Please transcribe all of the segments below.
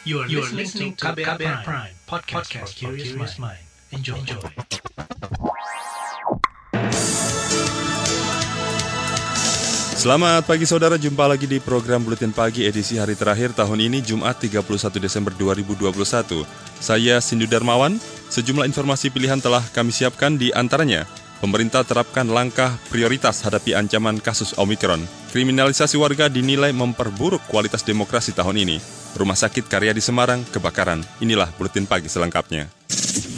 You are, you are listening to KBR, Prime, Prime podcast, podcast for curious mind. Enjoy. Enjoy. Selamat pagi saudara, jumpa lagi di program Buletin Pagi edisi hari terakhir tahun ini Jumat 31 Desember 2021. Saya Sindu Darmawan, sejumlah informasi pilihan telah kami siapkan di antaranya. Pemerintah terapkan langkah prioritas hadapi ancaman kasus Omikron. Kriminalisasi warga dinilai memperburuk kualitas demokrasi tahun ini. Rumah sakit karya di Semarang kebakaran. Inilah Buletin Pagi selengkapnya.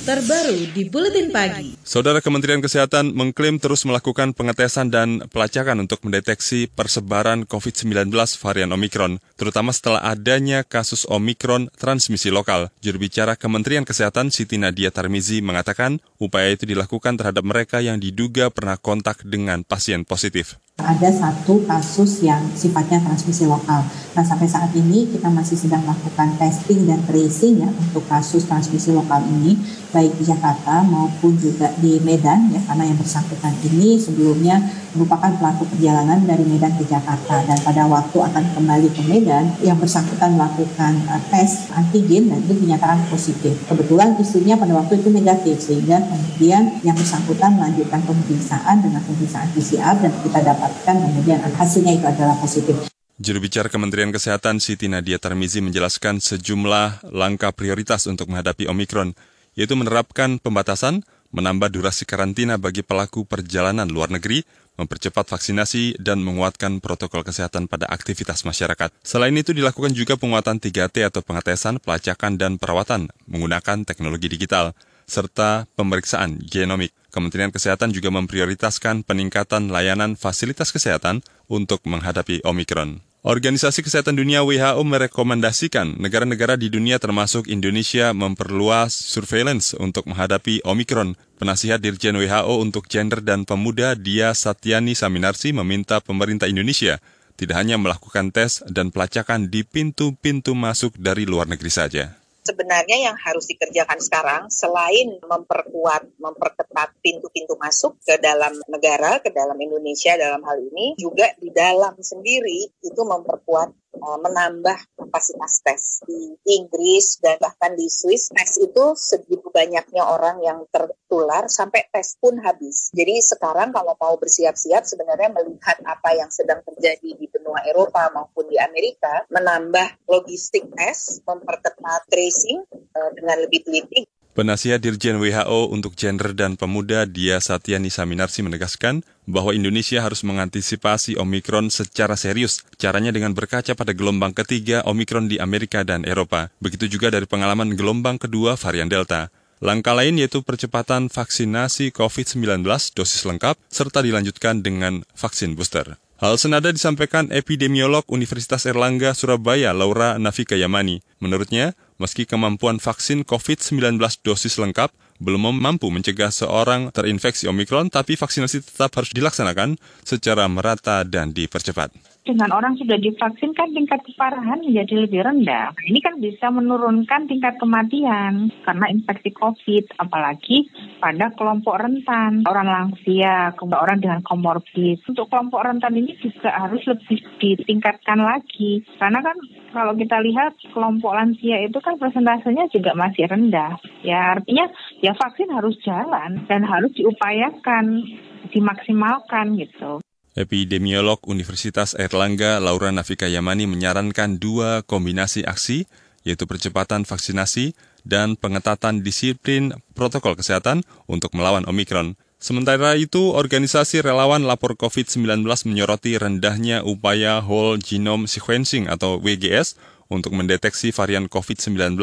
Terbaru di Buletin Pagi. Saudara Kementerian Kesehatan mengklaim terus melakukan pengetesan dan pelacakan untuk mendeteksi persebaran COVID-19 varian Omikron, terutama setelah adanya kasus Omikron transmisi lokal. Juru bicara Kementerian Kesehatan Siti Nadia Tarmizi mengatakan upaya itu dilakukan terhadap mereka yang diduga pernah kontak dengan pasien positif ada satu kasus yang sifatnya transmisi lokal. Nah sampai saat ini kita masih sedang melakukan testing dan tracing ya untuk kasus transmisi lokal ini baik di Jakarta maupun juga di Medan ya karena yang bersangkutan ini sebelumnya merupakan pelaku perjalanan dari Medan ke Jakarta dan pada waktu akan kembali ke Medan yang bersangkutan melakukan uh, tes antigen dan itu dinyatakan positif. Kebetulan istrinya pada waktu itu negatif sehingga kemudian yang bersangkutan melanjutkan pemeriksaan dengan pemeriksaan PCR dan kita dapatkan kemudian hasilnya itu adalah positif. Juru bicara Kementerian Kesehatan Siti Nadia Tarmizi menjelaskan sejumlah langkah prioritas untuk menghadapi Omikron yaitu menerapkan pembatasan, menambah durasi karantina bagi pelaku perjalanan luar negeri, mempercepat vaksinasi, dan menguatkan protokol kesehatan pada aktivitas masyarakat. Selain itu dilakukan juga penguatan 3T atau pengetesan, pelacakan, dan perawatan menggunakan teknologi digital, serta pemeriksaan genomik. Kementerian Kesehatan juga memprioritaskan peningkatan layanan fasilitas kesehatan untuk menghadapi Omikron. Organisasi Kesehatan Dunia WHO merekomendasikan negara-negara di dunia termasuk Indonesia memperluas surveillance untuk menghadapi Omikron. Penasihat Dirjen WHO untuk Gender dan Pemuda Dia Satyani Saminarsi meminta pemerintah Indonesia tidak hanya melakukan tes dan pelacakan di pintu-pintu masuk dari luar negeri saja sebenarnya yang harus dikerjakan sekarang selain memperkuat, memperketat pintu-pintu masuk ke dalam negara, ke dalam Indonesia dalam hal ini, juga di dalam sendiri itu memperkuat menambah kapasitas tes di Inggris dan bahkan di Swiss tes itu segitu banyaknya orang yang tertular sampai tes pun habis. Jadi sekarang kalau mau bersiap-siap sebenarnya melihat apa yang sedang terjadi di benua Eropa maupun di Amerika, menambah logistik tes, memperketat tracing uh, dengan lebih teliti Penasihat Dirjen WHO untuk Gender dan Pemuda Dia Satyani Saminarsi menegaskan bahwa Indonesia harus mengantisipasi Omikron secara serius. Caranya dengan berkaca pada gelombang ketiga Omikron di Amerika dan Eropa. Begitu juga dari pengalaman gelombang kedua varian Delta. Langkah lain yaitu percepatan vaksinasi COVID-19 dosis lengkap serta dilanjutkan dengan vaksin booster. Hal senada disampaikan epidemiolog Universitas Erlangga Surabaya Laura Nafika Yamani. Menurutnya, meski kemampuan vaksin COVID-19 dosis lengkap belum mampu mencegah seorang terinfeksi Omikron, tapi vaksinasi tetap harus dilaksanakan secara merata dan dipercepat dengan orang sudah divaksin kan tingkat keparahan menjadi lebih rendah. Ini kan bisa menurunkan tingkat kematian karena infeksi COVID, apalagi pada kelompok rentan, orang lansia, orang dengan komorbid. Untuk kelompok rentan ini juga harus lebih ditingkatkan lagi. Karena kan kalau kita lihat kelompok lansia itu kan persentasenya juga masih rendah. Ya artinya ya vaksin harus jalan dan harus diupayakan dimaksimalkan gitu. Epidemiolog Universitas Erlangga Laura Nafika Yamani menyarankan dua kombinasi aksi, yaitu percepatan vaksinasi dan pengetatan disiplin protokol kesehatan untuk melawan Omikron. Sementara itu, organisasi relawan lapor COVID-19 menyoroti rendahnya upaya whole genome sequencing atau WGS untuk mendeteksi varian COVID-19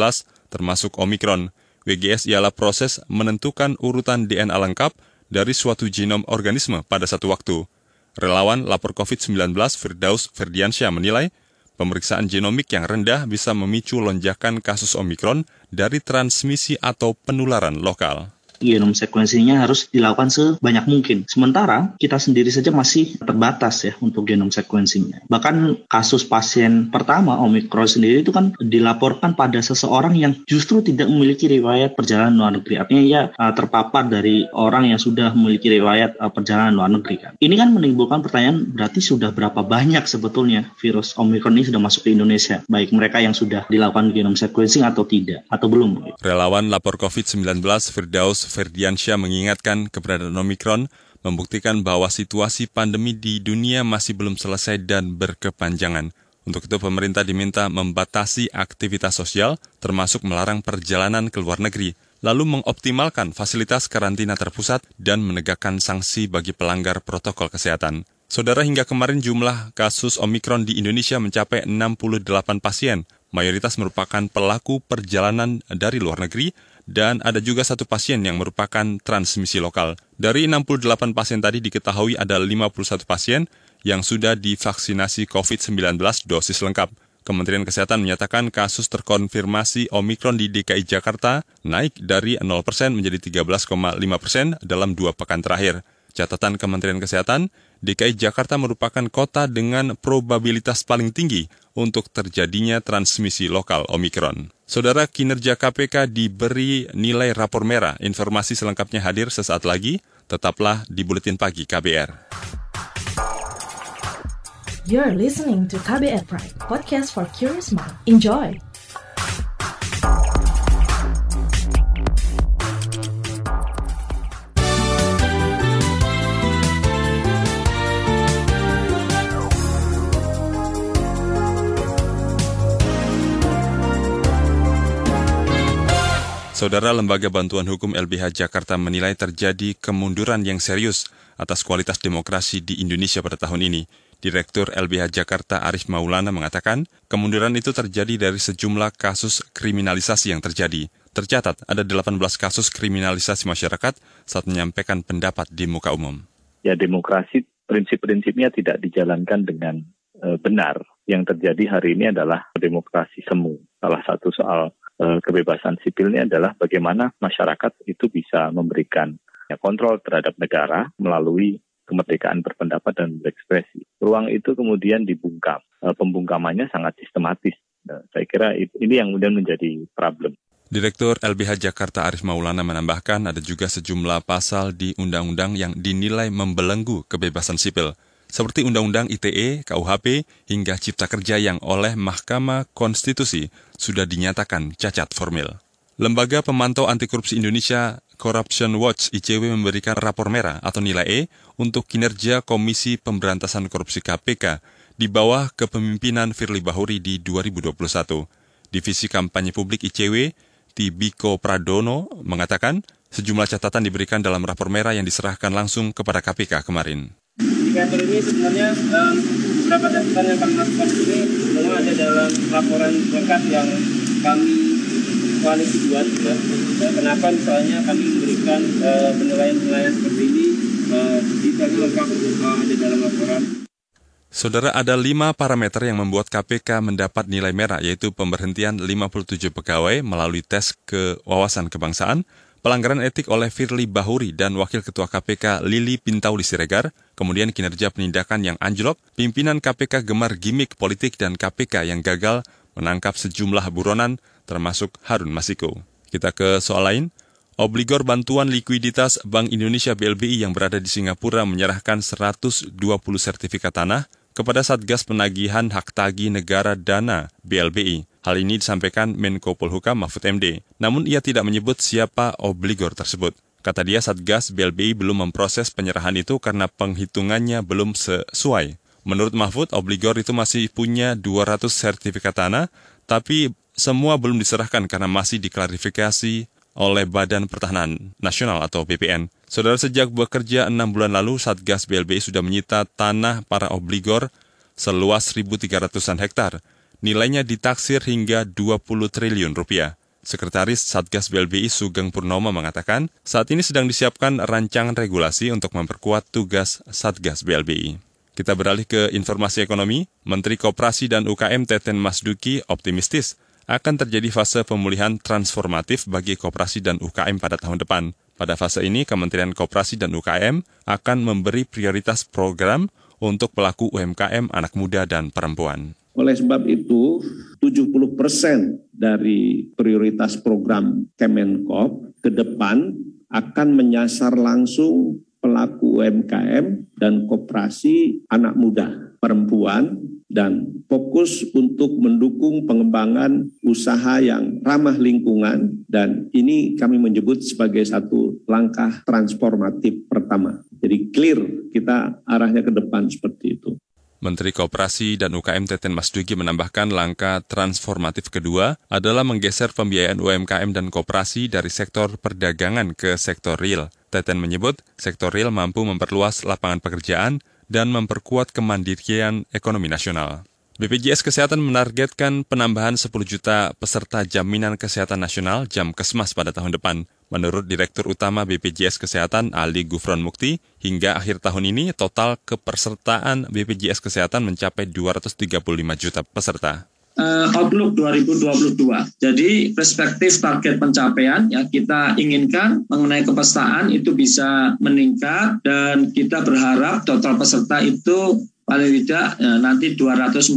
termasuk Omikron. WGS ialah proses menentukan urutan DNA lengkap dari suatu genom organisme pada satu waktu. Relawan lapor COVID-19 Firdaus Ferdiansyah menilai pemeriksaan genomik yang rendah bisa memicu lonjakan kasus Omikron dari transmisi atau penularan lokal. Genome sequencing-nya harus dilakukan sebanyak mungkin. Sementara kita sendiri saja masih terbatas ya untuk genome sequencing-nya. Bahkan kasus pasien pertama Omicron sendiri itu kan dilaporkan pada seseorang yang justru tidak memiliki riwayat perjalanan luar negeri. Artinya uh, terpapar dari orang yang sudah memiliki riwayat uh, perjalanan luar negeri kan. Ini kan menimbulkan pertanyaan berarti sudah berapa banyak sebetulnya virus Omicron ini sudah masuk ke Indonesia, baik mereka yang sudah dilakukan genome sequencing atau tidak atau belum. Relawan lapor COVID-19 Firdaus Ferdiansyah mengingatkan keberadaan Omicron membuktikan bahwa situasi pandemi di dunia masih belum selesai dan berkepanjangan. Untuk itu pemerintah diminta membatasi aktivitas sosial termasuk melarang perjalanan ke luar negeri, lalu mengoptimalkan fasilitas karantina terpusat dan menegakkan sanksi bagi pelanggar protokol kesehatan. Saudara hingga kemarin jumlah kasus Omikron di Indonesia mencapai 68 pasien, mayoritas merupakan pelaku perjalanan dari luar negeri dan ada juga satu pasien yang merupakan transmisi lokal. Dari 68 pasien tadi diketahui ada 51 pasien yang sudah divaksinasi COVID-19 dosis lengkap. Kementerian Kesehatan menyatakan kasus terkonfirmasi Omikron di DKI Jakarta naik dari 0% menjadi 13,5% dalam dua pekan terakhir. Catatan Kementerian Kesehatan, DKI Jakarta merupakan kota dengan probabilitas paling tinggi untuk terjadinya transmisi lokal Omikron. Saudara kinerja KPK diberi nilai rapor merah. Informasi selengkapnya hadir sesaat lagi. Tetaplah di Buletin Pagi KBR. You're listening to KBR Pride, podcast for curious mind. Enjoy! Saudara Lembaga Bantuan Hukum LBH Jakarta menilai terjadi kemunduran yang serius atas kualitas demokrasi di Indonesia pada tahun ini. Direktur LBH Jakarta Arif Maulana mengatakan, kemunduran itu terjadi dari sejumlah kasus kriminalisasi yang terjadi. Tercatat ada 18 kasus kriminalisasi masyarakat saat menyampaikan pendapat di muka umum. Ya demokrasi prinsip-prinsipnya tidak dijalankan dengan e, benar. Yang terjadi hari ini adalah demokrasi semu. Salah satu soal Eh, kebebasan sipilnya adalah bagaimana masyarakat itu bisa memberikan kontrol terhadap negara melalui kemerdekaan berpendapat dan berekspresi. Ruang itu kemudian dibungkam. Eh, pembungkamannya sangat sistematis. Nah, saya kira ini yang kemudian menjadi problem. Direktur LBH Jakarta Arif Maulana menambahkan ada juga sejumlah pasal di undang-undang yang dinilai membelenggu kebebasan sipil seperti Undang-Undang ITE, KUHP, hingga Cipta Kerja yang oleh Mahkamah Konstitusi sudah dinyatakan cacat formil. Lembaga Pemantau Anti Korupsi Indonesia Corruption Watch ICW memberikan rapor merah atau nilai E untuk kinerja Komisi Pemberantasan Korupsi KPK di bawah kepemimpinan Firly Bahuri di 2021. Divisi Kampanye Publik ICW, Tibiko Pradono, mengatakan sejumlah catatan diberikan dalam rapor merah yang diserahkan langsung kepada KPK kemarin. Indikator ini sebenarnya um, beberapa catatan yang kami lakukan ini memang ada dalam laporan lengkap yang kami koalisi buat ya. Kenapa misalnya kami memberikan uh, penilaian-penilaian seperti ini uh, detailnya lengkap uh, ada dalam laporan. Saudara, ada lima parameter yang membuat KPK mendapat nilai merah, yaitu pemberhentian 57 pegawai melalui tes kewawasan kebangsaan, pelanggaran etik oleh Firly Bahuri dan Wakil Ketua KPK Lili Pintauli Siregar, kemudian kinerja penindakan yang anjlok, pimpinan KPK gemar gimmick politik dan KPK yang gagal menangkap sejumlah buronan termasuk Harun Masiku. Kita ke soal lain. Obligor bantuan likuiditas Bank Indonesia BLBI yang berada di Singapura menyerahkan 120 sertifikat tanah kepada Satgas Penagihan Hak Tagih Negara Dana BLBI. Hal ini disampaikan Menko Polhukam Mahfud MD. Namun ia tidak menyebut siapa obligor tersebut. Kata dia Satgas BLBI belum memproses penyerahan itu karena penghitungannya belum sesuai. Menurut Mahfud, obligor itu masih punya 200 sertifikat tanah, tapi semua belum diserahkan karena masih diklarifikasi oleh Badan Pertahanan Nasional atau BPN. Saudara sejak bekerja enam bulan lalu, Satgas BLBI sudah menyita tanah para obligor seluas 1.300-an hektar nilainya ditaksir hingga 20 triliun rupiah. Sekretaris Satgas BLBI Sugeng Purnomo mengatakan, saat ini sedang disiapkan rancangan regulasi untuk memperkuat tugas Satgas BLBI. Kita beralih ke informasi ekonomi. Menteri Koperasi dan UKM Teten Masduki optimistis akan terjadi fase pemulihan transformatif bagi koperasi dan UKM pada tahun depan. Pada fase ini, Kementerian Koperasi dan UKM akan memberi prioritas program untuk pelaku UMKM anak muda dan perempuan. Oleh sebab itu, 70 persen dari prioritas program Kemenkop ke depan akan menyasar langsung pelaku UMKM dan koperasi anak muda, perempuan, dan fokus untuk mendukung pengembangan usaha yang ramah lingkungan dan ini kami menyebut sebagai satu langkah transformatif pertama. Jadi clear kita arahnya ke depan seperti itu. Menteri Koperasi dan UKM Teten Mas Dugi menambahkan langkah transformatif kedua adalah menggeser pembiayaan UMKM dan koperasi dari sektor perdagangan ke sektor real. Teten menyebut sektor real mampu memperluas lapangan pekerjaan dan memperkuat kemandirian ekonomi nasional. BPJS Kesehatan menargetkan penambahan 10 juta peserta jaminan kesehatan nasional jam kesmas pada tahun depan. Menurut Direktur Utama BPJS Kesehatan Ali Gufron Mukti, hingga akhir tahun ini total kepesertaan BPJS Kesehatan mencapai 235 juta peserta uh, Outlook 2022. Jadi perspektif target pencapaian ya kita inginkan mengenai kepesertaan itu bisa meningkat dan kita berharap total peserta itu paling tidak ya, nanti 245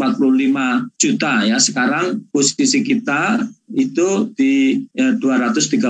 juta ya. Sekarang posisi kita itu di ya, 235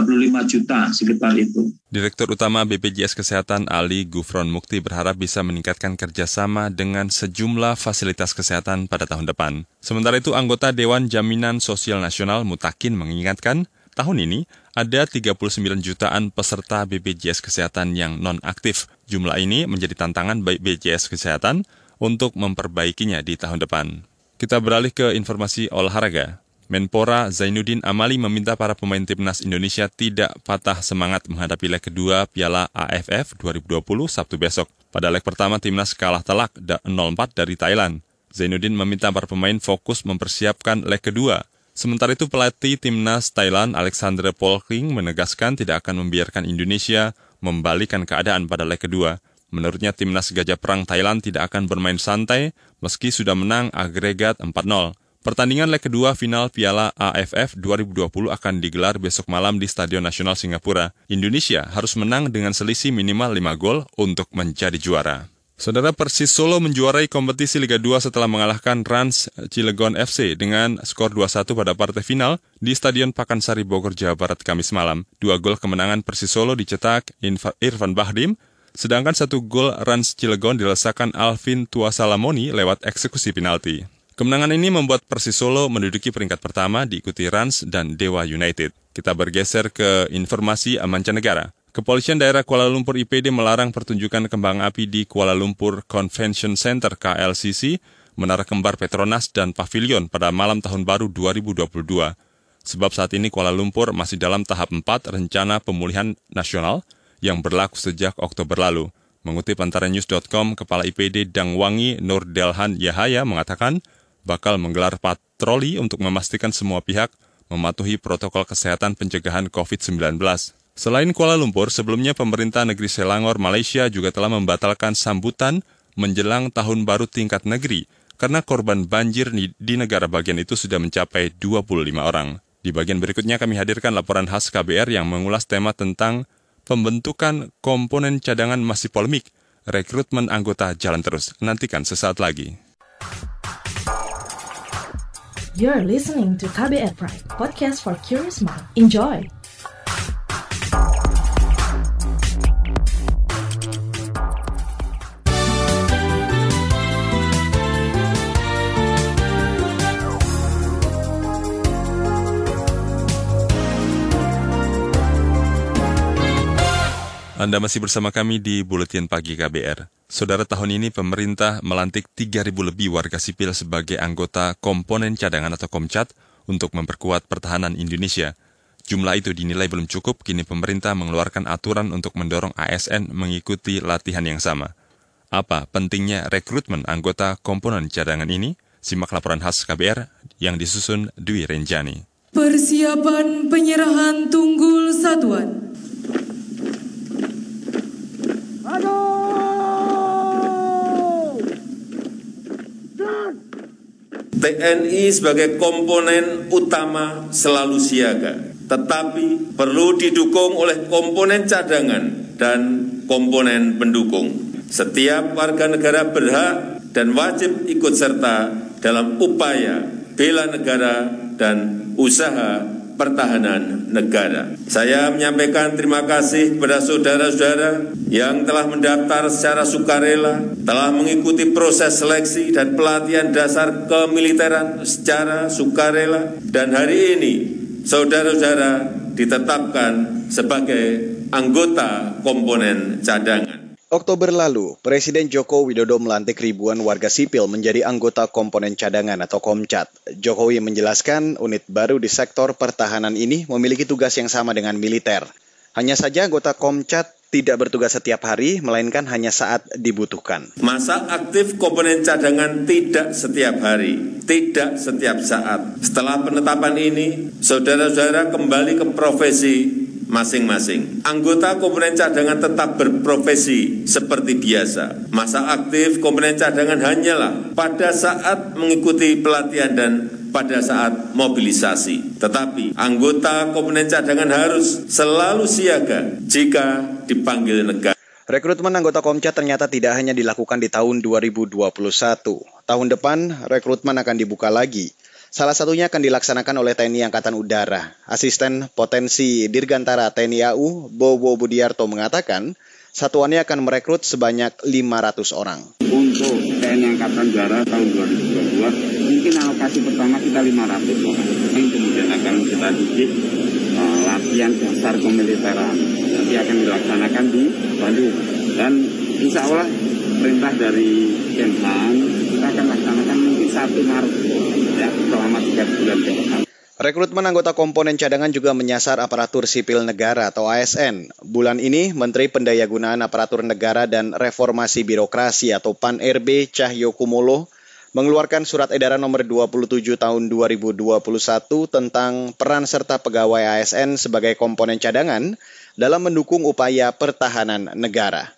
juta sekitar itu. Direktur Utama BPJS Kesehatan Ali Gufron Mukti berharap bisa meningkatkan kerjasama dengan sejumlah fasilitas kesehatan pada tahun depan. Sementara itu, anggota Dewan Jaminan Sosial Nasional Mutakin mengingatkan, tahun ini ada 39 jutaan peserta BPJS Kesehatan yang non-aktif. Jumlah ini menjadi tantangan BPJS Kesehatan untuk memperbaikinya di tahun depan. Kita beralih ke informasi olahraga. Menpora Zainuddin Amali meminta para pemain timnas Indonesia tidak patah semangat menghadapi leg kedua Piala AFF 2020 Sabtu besok. Pada leg pertama timnas kalah telak 0-4 dari Thailand. Zainuddin meminta para pemain fokus mempersiapkan leg kedua. Sementara itu pelatih timnas Thailand Alexander Polking menegaskan tidak akan membiarkan Indonesia membalikan keadaan pada leg kedua. Menurutnya timnas Gajah Perang Thailand tidak akan bermain santai meski sudah menang agregat 4-0. Pertandingan leg kedua final Piala AFF 2020 akan digelar besok malam di Stadion Nasional Singapura. Indonesia harus menang dengan selisih minimal 5 gol untuk menjadi juara. Saudara Persis Solo menjuarai kompetisi Liga 2 setelah mengalahkan Rans Cilegon FC dengan skor 2-1 pada partai final di Stadion Pakansari Bogor, Jawa Barat Kamis malam. Dua gol kemenangan Persis Solo dicetak Irfan Bahdim Sedangkan satu gol Rans Cilegon dilesakan Alvin Tuasalamoni lewat eksekusi penalti. Kemenangan ini membuat Persis Solo menduduki peringkat pertama diikuti Rans dan Dewa United. Kita bergeser ke informasi mancanegara. Kepolisian daerah Kuala Lumpur IPD melarang pertunjukan kembang api di Kuala Lumpur Convention Center KLCC, Menara Kembar Petronas, dan Pavilion pada malam tahun baru 2022. Sebab saat ini Kuala Lumpur masih dalam tahap 4 rencana pemulihan nasional, yang berlaku sejak Oktober lalu. Mengutip antara news.com, Kepala IPD Dangwangi Nur Delhan Yahaya mengatakan bakal menggelar patroli untuk memastikan semua pihak mematuhi protokol kesehatan pencegahan COVID-19. Selain Kuala Lumpur, sebelumnya pemerintah negeri Selangor, Malaysia juga telah membatalkan sambutan menjelang tahun baru tingkat negeri karena korban banjir di negara bagian itu sudah mencapai 25 orang. Di bagian berikutnya kami hadirkan laporan khas KBR yang mengulas tema tentang Pembentukan komponen cadangan masih polemik. Rekrutmen anggota jalan terus. Nantikan sesaat lagi. You're listening to KBR Pride, podcast for curious mind. Enjoy! Anda masih bersama kami di Buletin Pagi KBR. Saudara tahun ini pemerintah melantik 3.000 lebih warga sipil sebagai anggota komponen cadangan atau Komcat untuk memperkuat pertahanan Indonesia. Jumlah itu dinilai belum cukup, kini pemerintah mengeluarkan aturan untuk mendorong ASN mengikuti latihan yang sama. Apa pentingnya rekrutmen anggota komponen cadangan ini? Simak laporan khas KBR yang disusun Dwi Renjani. Persiapan penyerahan tunggul satuan TNI sebagai komponen utama selalu siaga tetapi perlu didukung oleh komponen cadangan dan komponen pendukung. Setiap warga negara berhak dan wajib ikut serta dalam upaya bela negara dan usaha pertahanan negara. Saya menyampaikan terima kasih kepada saudara-saudara yang telah mendaftar secara sukarela, telah mengikuti proses seleksi dan pelatihan dasar kemiliteran secara sukarela, dan hari ini saudara-saudara ditetapkan sebagai anggota komponen cadangan. Oktober lalu, Presiden Joko Widodo melantik ribuan warga sipil menjadi anggota komponen cadangan atau Komcat. Jokowi menjelaskan unit baru di sektor pertahanan ini memiliki tugas yang sama dengan militer. Hanya saja anggota Komcat tidak bertugas setiap hari, melainkan hanya saat dibutuhkan. Masa aktif komponen cadangan tidak setiap hari, tidak setiap saat. Setelah penetapan ini, saudara-saudara kembali ke profesi masing-masing. Anggota komponen cadangan tetap berprofesi seperti biasa. Masa aktif komponen cadangan hanyalah pada saat mengikuti pelatihan dan pada saat mobilisasi. Tetapi anggota komponen cadangan harus selalu siaga jika dipanggil negara. Rekrutmen anggota Komcat ternyata tidak hanya dilakukan di tahun 2021. Tahun depan, rekrutmen akan dibuka lagi. Salah satunya akan dilaksanakan oleh TNI Angkatan Udara. Asisten Potensi Dirgantara TNI AU, Bobo Budiarto mengatakan, satuannya akan merekrut sebanyak 500 orang. Untuk TNI Angkatan Udara tahun 2022, mungkin alokasi pertama kita 500 orang. Yang kemudian akan kita didik uh, latihan dasar kemiliteran. Nanti akan dilaksanakan di Bandung. Dan insya Allah perintah dari Kemhan, kita akan laksanakan mungkin 1 Maret ya, selama 3 bulan ke depan. Rekrutmen anggota komponen cadangan juga menyasar aparatur sipil negara atau ASN. Bulan ini, Menteri Pendayagunaan Aparatur Negara dan Reformasi Birokrasi atau PAN-RB Cahyo Kumolo mengeluarkan surat edaran nomor 27 tahun 2021 tentang peran serta pegawai ASN sebagai komponen cadangan dalam mendukung upaya pertahanan negara.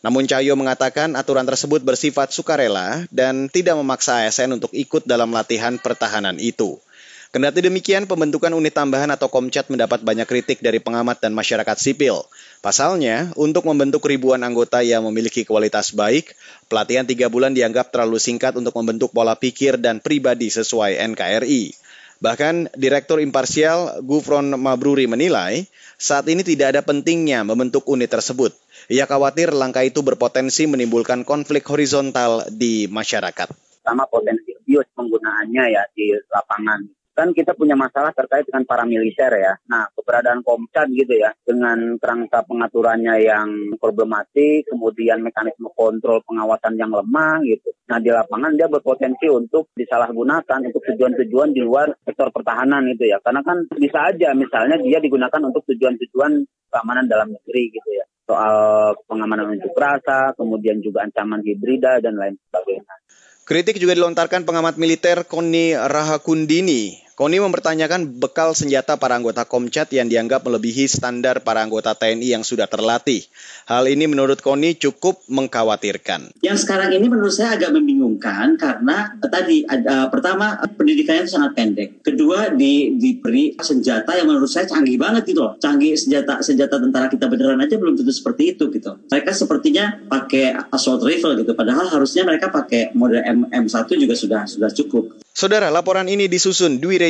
Namun Cahyo mengatakan aturan tersebut bersifat sukarela dan tidak memaksa ASN untuk ikut dalam latihan pertahanan itu. Kendati demikian, pembentukan unit tambahan atau Komcat mendapat banyak kritik dari pengamat dan masyarakat sipil. Pasalnya, untuk membentuk ribuan anggota yang memiliki kualitas baik, pelatihan tiga bulan dianggap terlalu singkat untuk membentuk pola pikir dan pribadi sesuai NKRI. Bahkan, Direktur Imparsial Gufron Mabruri menilai, saat ini tidak ada pentingnya membentuk unit tersebut. Ia khawatir langkah itu berpotensi menimbulkan konflik horizontal di masyarakat. Sama potensi abuse penggunaannya ya di lapangan kan kita punya masalah terkait dengan paramiliter ya. Nah, keberadaan Komcat gitu ya, dengan kerangka pengaturannya yang problematik, kemudian mekanisme kontrol pengawasan yang lemah gitu. Nah, di lapangan dia berpotensi untuk disalahgunakan untuk tujuan-tujuan di luar sektor pertahanan itu ya. Karena kan bisa aja misalnya dia digunakan untuk tujuan-tujuan keamanan dalam negeri gitu ya. Soal pengamanan unjuk rasa, kemudian juga ancaman hibrida dan lain sebagainya. Kritik juga dilontarkan pengamat militer Koni Rahakundini. Koni mempertanyakan bekal senjata para anggota Komcat yang dianggap melebihi standar para anggota TNI yang sudah terlatih. Hal ini menurut Koni cukup mengkhawatirkan. Yang sekarang ini menurut saya agak membingungkan karena tadi ada pertama pendidikannya itu sangat pendek. Kedua di, diberi senjata yang menurut saya canggih banget gitu loh. Canggih senjata senjata tentara kita beneran aja belum tentu seperti itu gitu. Mereka sepertinya pakai assault rifle gitu padahal harusnya mereka pakai model M M1 juga sudah sudah cukup. Saudara, laporan ini disusun Dwi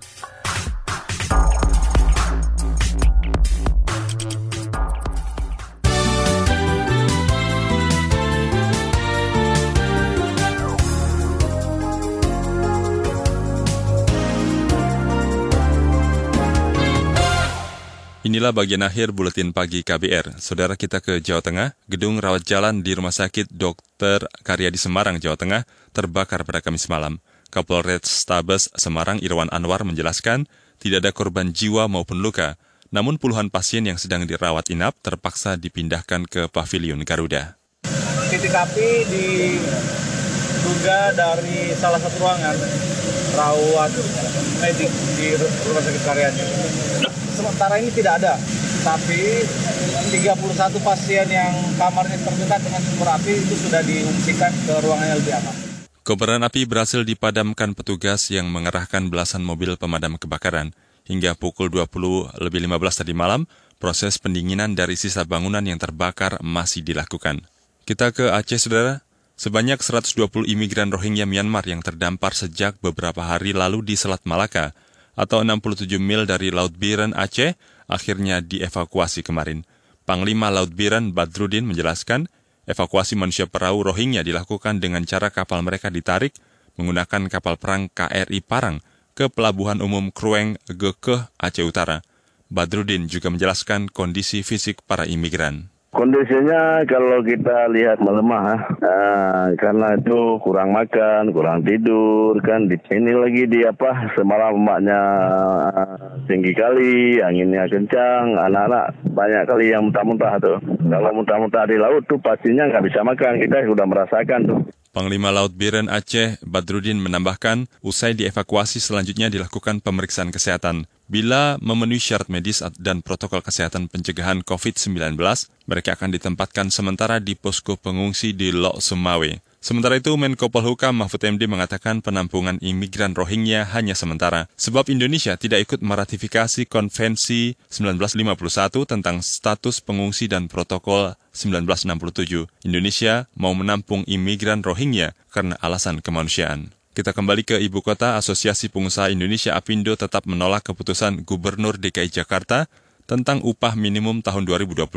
Inilah bagian akhir buletin pagi KBR. Saudara kita ke Jawa Tengah, gedung rawat jalan di Rumah Sakit Dr. Karya di Semarang, Jawa Tengah, terbakar pada Kamis malam. Kapolres Stabes Semarang Irwan Anwar menjelaskan tidak ada korban jiwa maupun luka, namun puluhan pasien yang sedang dirawat inap terpaksa dipindahkan ke Pavilion Garuda. Titik api diduga dari salah satu ruangan rawat medik di Rumah Sakit Karya sementara ini tidak ada tapi 31 pasien yang kamarnya terdekat dengan sumber api itu sudah diungsikan ke ruangan yang lebih aman. Kobaran api berhasil dipadamkan petugas yang mengerahkan belasan mobil pemadam kebakaran. Hingga pukul 20 lebih 15 tadi malam, proses pendinginan dari sisa bangunan yang terbakar masih dilakukan. Kita ke Aceh, saudara. Sebanyak 120 imigran Rohingya Myanmar yang terdampar sejak beberapa hari lalu di Selat Malaka, atau 67 mil dari Laut Biren, Aceh, akhirnya dievakuasi kemarin. Panglima Laut Biren Badrudin menjelaskan, evakuasi manusia perahu Rohingya dilakukan dengan cara kapal mereka ditarik menggunakan kapal perang KRI Parang ke Pelabuhan Umum Krueng Gekeh, Aceh Utara. Badrudin juga menjelaskan kondisi fisik para imigran. Kondisinya kalau kita lihat melemah, uh, karena itu kurang makan, kurang tidur, kan ini lagi di apa semalam emaknya uh, tinggi kali, anginnya kencang, anak-anak banyak kali yang muntah-muntah tuh. Kalau muntah-muntah di laut tuh pastinya nggak bisa makan, kita sudah merasakan tuh. Panglima Laut Biren Aceh, Badrudin menambahkan, usai dievakuasi selanjutnya dilakukan pemeriksaan kesehatan. Bila memenuhi syarat medis dan protokol kesehatan pencegahan COVID-19, mereka akan ditempatkan sementara di posko pengungsi di Lok Sumawe. Sementara itu, Menko Polhukam Mahfud MD mengatakan penampungan imigran Rohingya hanya sementara, sebab Indonesia tidak ikut meratifikasi Konvensi 1951 tentang status pengungsi dan protokol 1967. Indonesia mau menampung imigran Rohingya karena alasan kemanusiaan. Kita kembali ke ibu kota, Asosiasi Pengusaha Indonesia APindo tetap menolak keputusan Gubernur DKI Jakarta tentang upah minimum tahun 2022.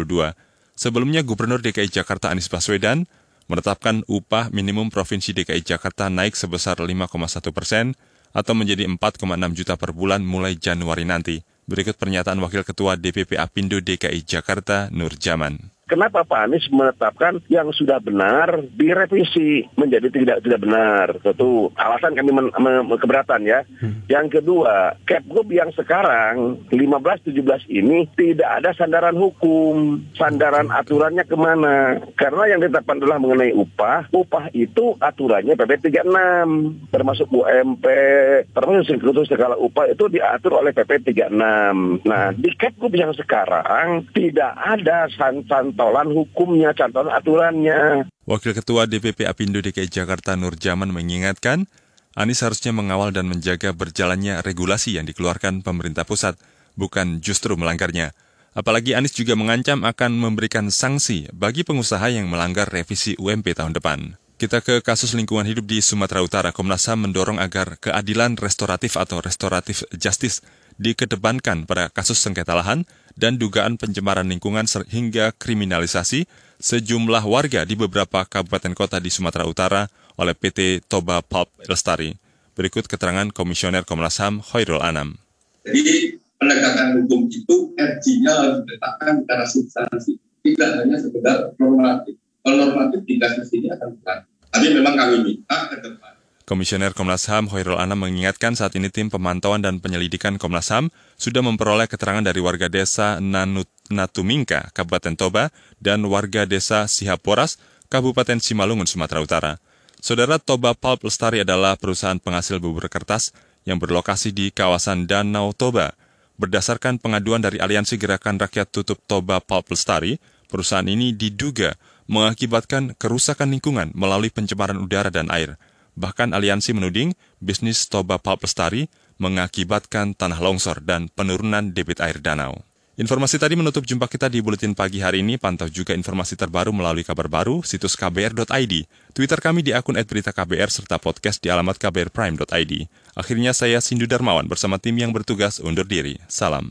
Sebelumnya Gubernur DKI Jakarta Anies Baswedan menetapkan upah minimum Provinsi DKI Jakarta naik sebesar 5,1 persen atau menjadi 4,6 juta per bulan mulai Januari nanti. Berikut pernyataan Wakil Ketua DPP Apindo DKI Jakarta, Nur Jaman. Kenapa Pak Anies menetapkan yang sudah benar direvisi menjadi tidak tidak benar? Tentu alasan kami men, men, keberatan ya. Hmm. Yang kedua, Capgub yang sekarang 15-17 ini tidak ada sandaran hukum, sandaran aturannya ke mana? Karena yang ditetapkan adalah mengenai upah. Upah itu aturannya PP 36, termasuk UMP, termasuk sekretus segala upah itu diatur oleh PP 36. Nah, di Capgub yang sekarang tidak ada san cantolan hukumnya, cantolan aturannya. Wakil Ketua DPP Apindo DKI Jakarta Nur Jaman mengingatkan, Anies harusnya mengawal dan menjaga berjalannya regulasi yang dikeluarkan pemerintah pusat, bukan justru melanggarnya. Apalagi Anies juga mengancam akan memberikan sanksi bagi pengusaha yang melanggar revisi UMP tahun depan. Kita ke kasus lingkungan hidup di Sumatera Utara. Komnas HAM mendorong agar keadilan restoratif atau restoratif justice dikedepankan pada kasus sengketa lahan dan dugaan pencemaran lingkungan hingga kriminalisasi sejumlah warga di beberapa kabupaten kota di Sumatera Utara oleh PT Toba Pulp Lestari. Berikut keterangan Komisioner Komnas HAM Hoirul Anam. Jadi penegakan hukum itu RG-nya diletakkan secara substansi, tidak hanya sekedar normatif. Kalau normatif dikasih sini akan berat. Tapi memang kami minta ke depan Komisioner Komnas HAM Hoirul Anam mengingatkan saat ini tim pemantauan dan penyelidikan Komnas HAM sudah memperoleh keterangan dari warga desa Nanut Natumingka, Kabupaten Toba, dan warga desa Sihaporas, Kabupaten Simalungun, Sumatera Utara. Saudara Toba Pulp Lestari adalah perusahaan penghasil bubur kertas yang berlokasi di kawasan Danau Toba. Berdasarkan pengaduan dari Aliansi Gerakan Rakyat Tutup Toba Pulp Lestari, perusahaan ini diduga mengakibatkan kerusakan lingkungan melalui pencemaran udara dan air. Bahkan aliansi menuding bisnis Toba Pulp Lestari mengakibatkan tanah longsor dan penurunan debit air danau. Informasi tadi menutup jumpa kita di Buletin Pagi hari ini. Pantau juga informasi terbaru melalui kabar baru, situs kbr.id, Twitter kami di akun @beritaKBR serta podcast di alamat kbrprime.id. Akhirnya saya Sindu Darmawan bersama tim yang bertugas undur diri. Salam.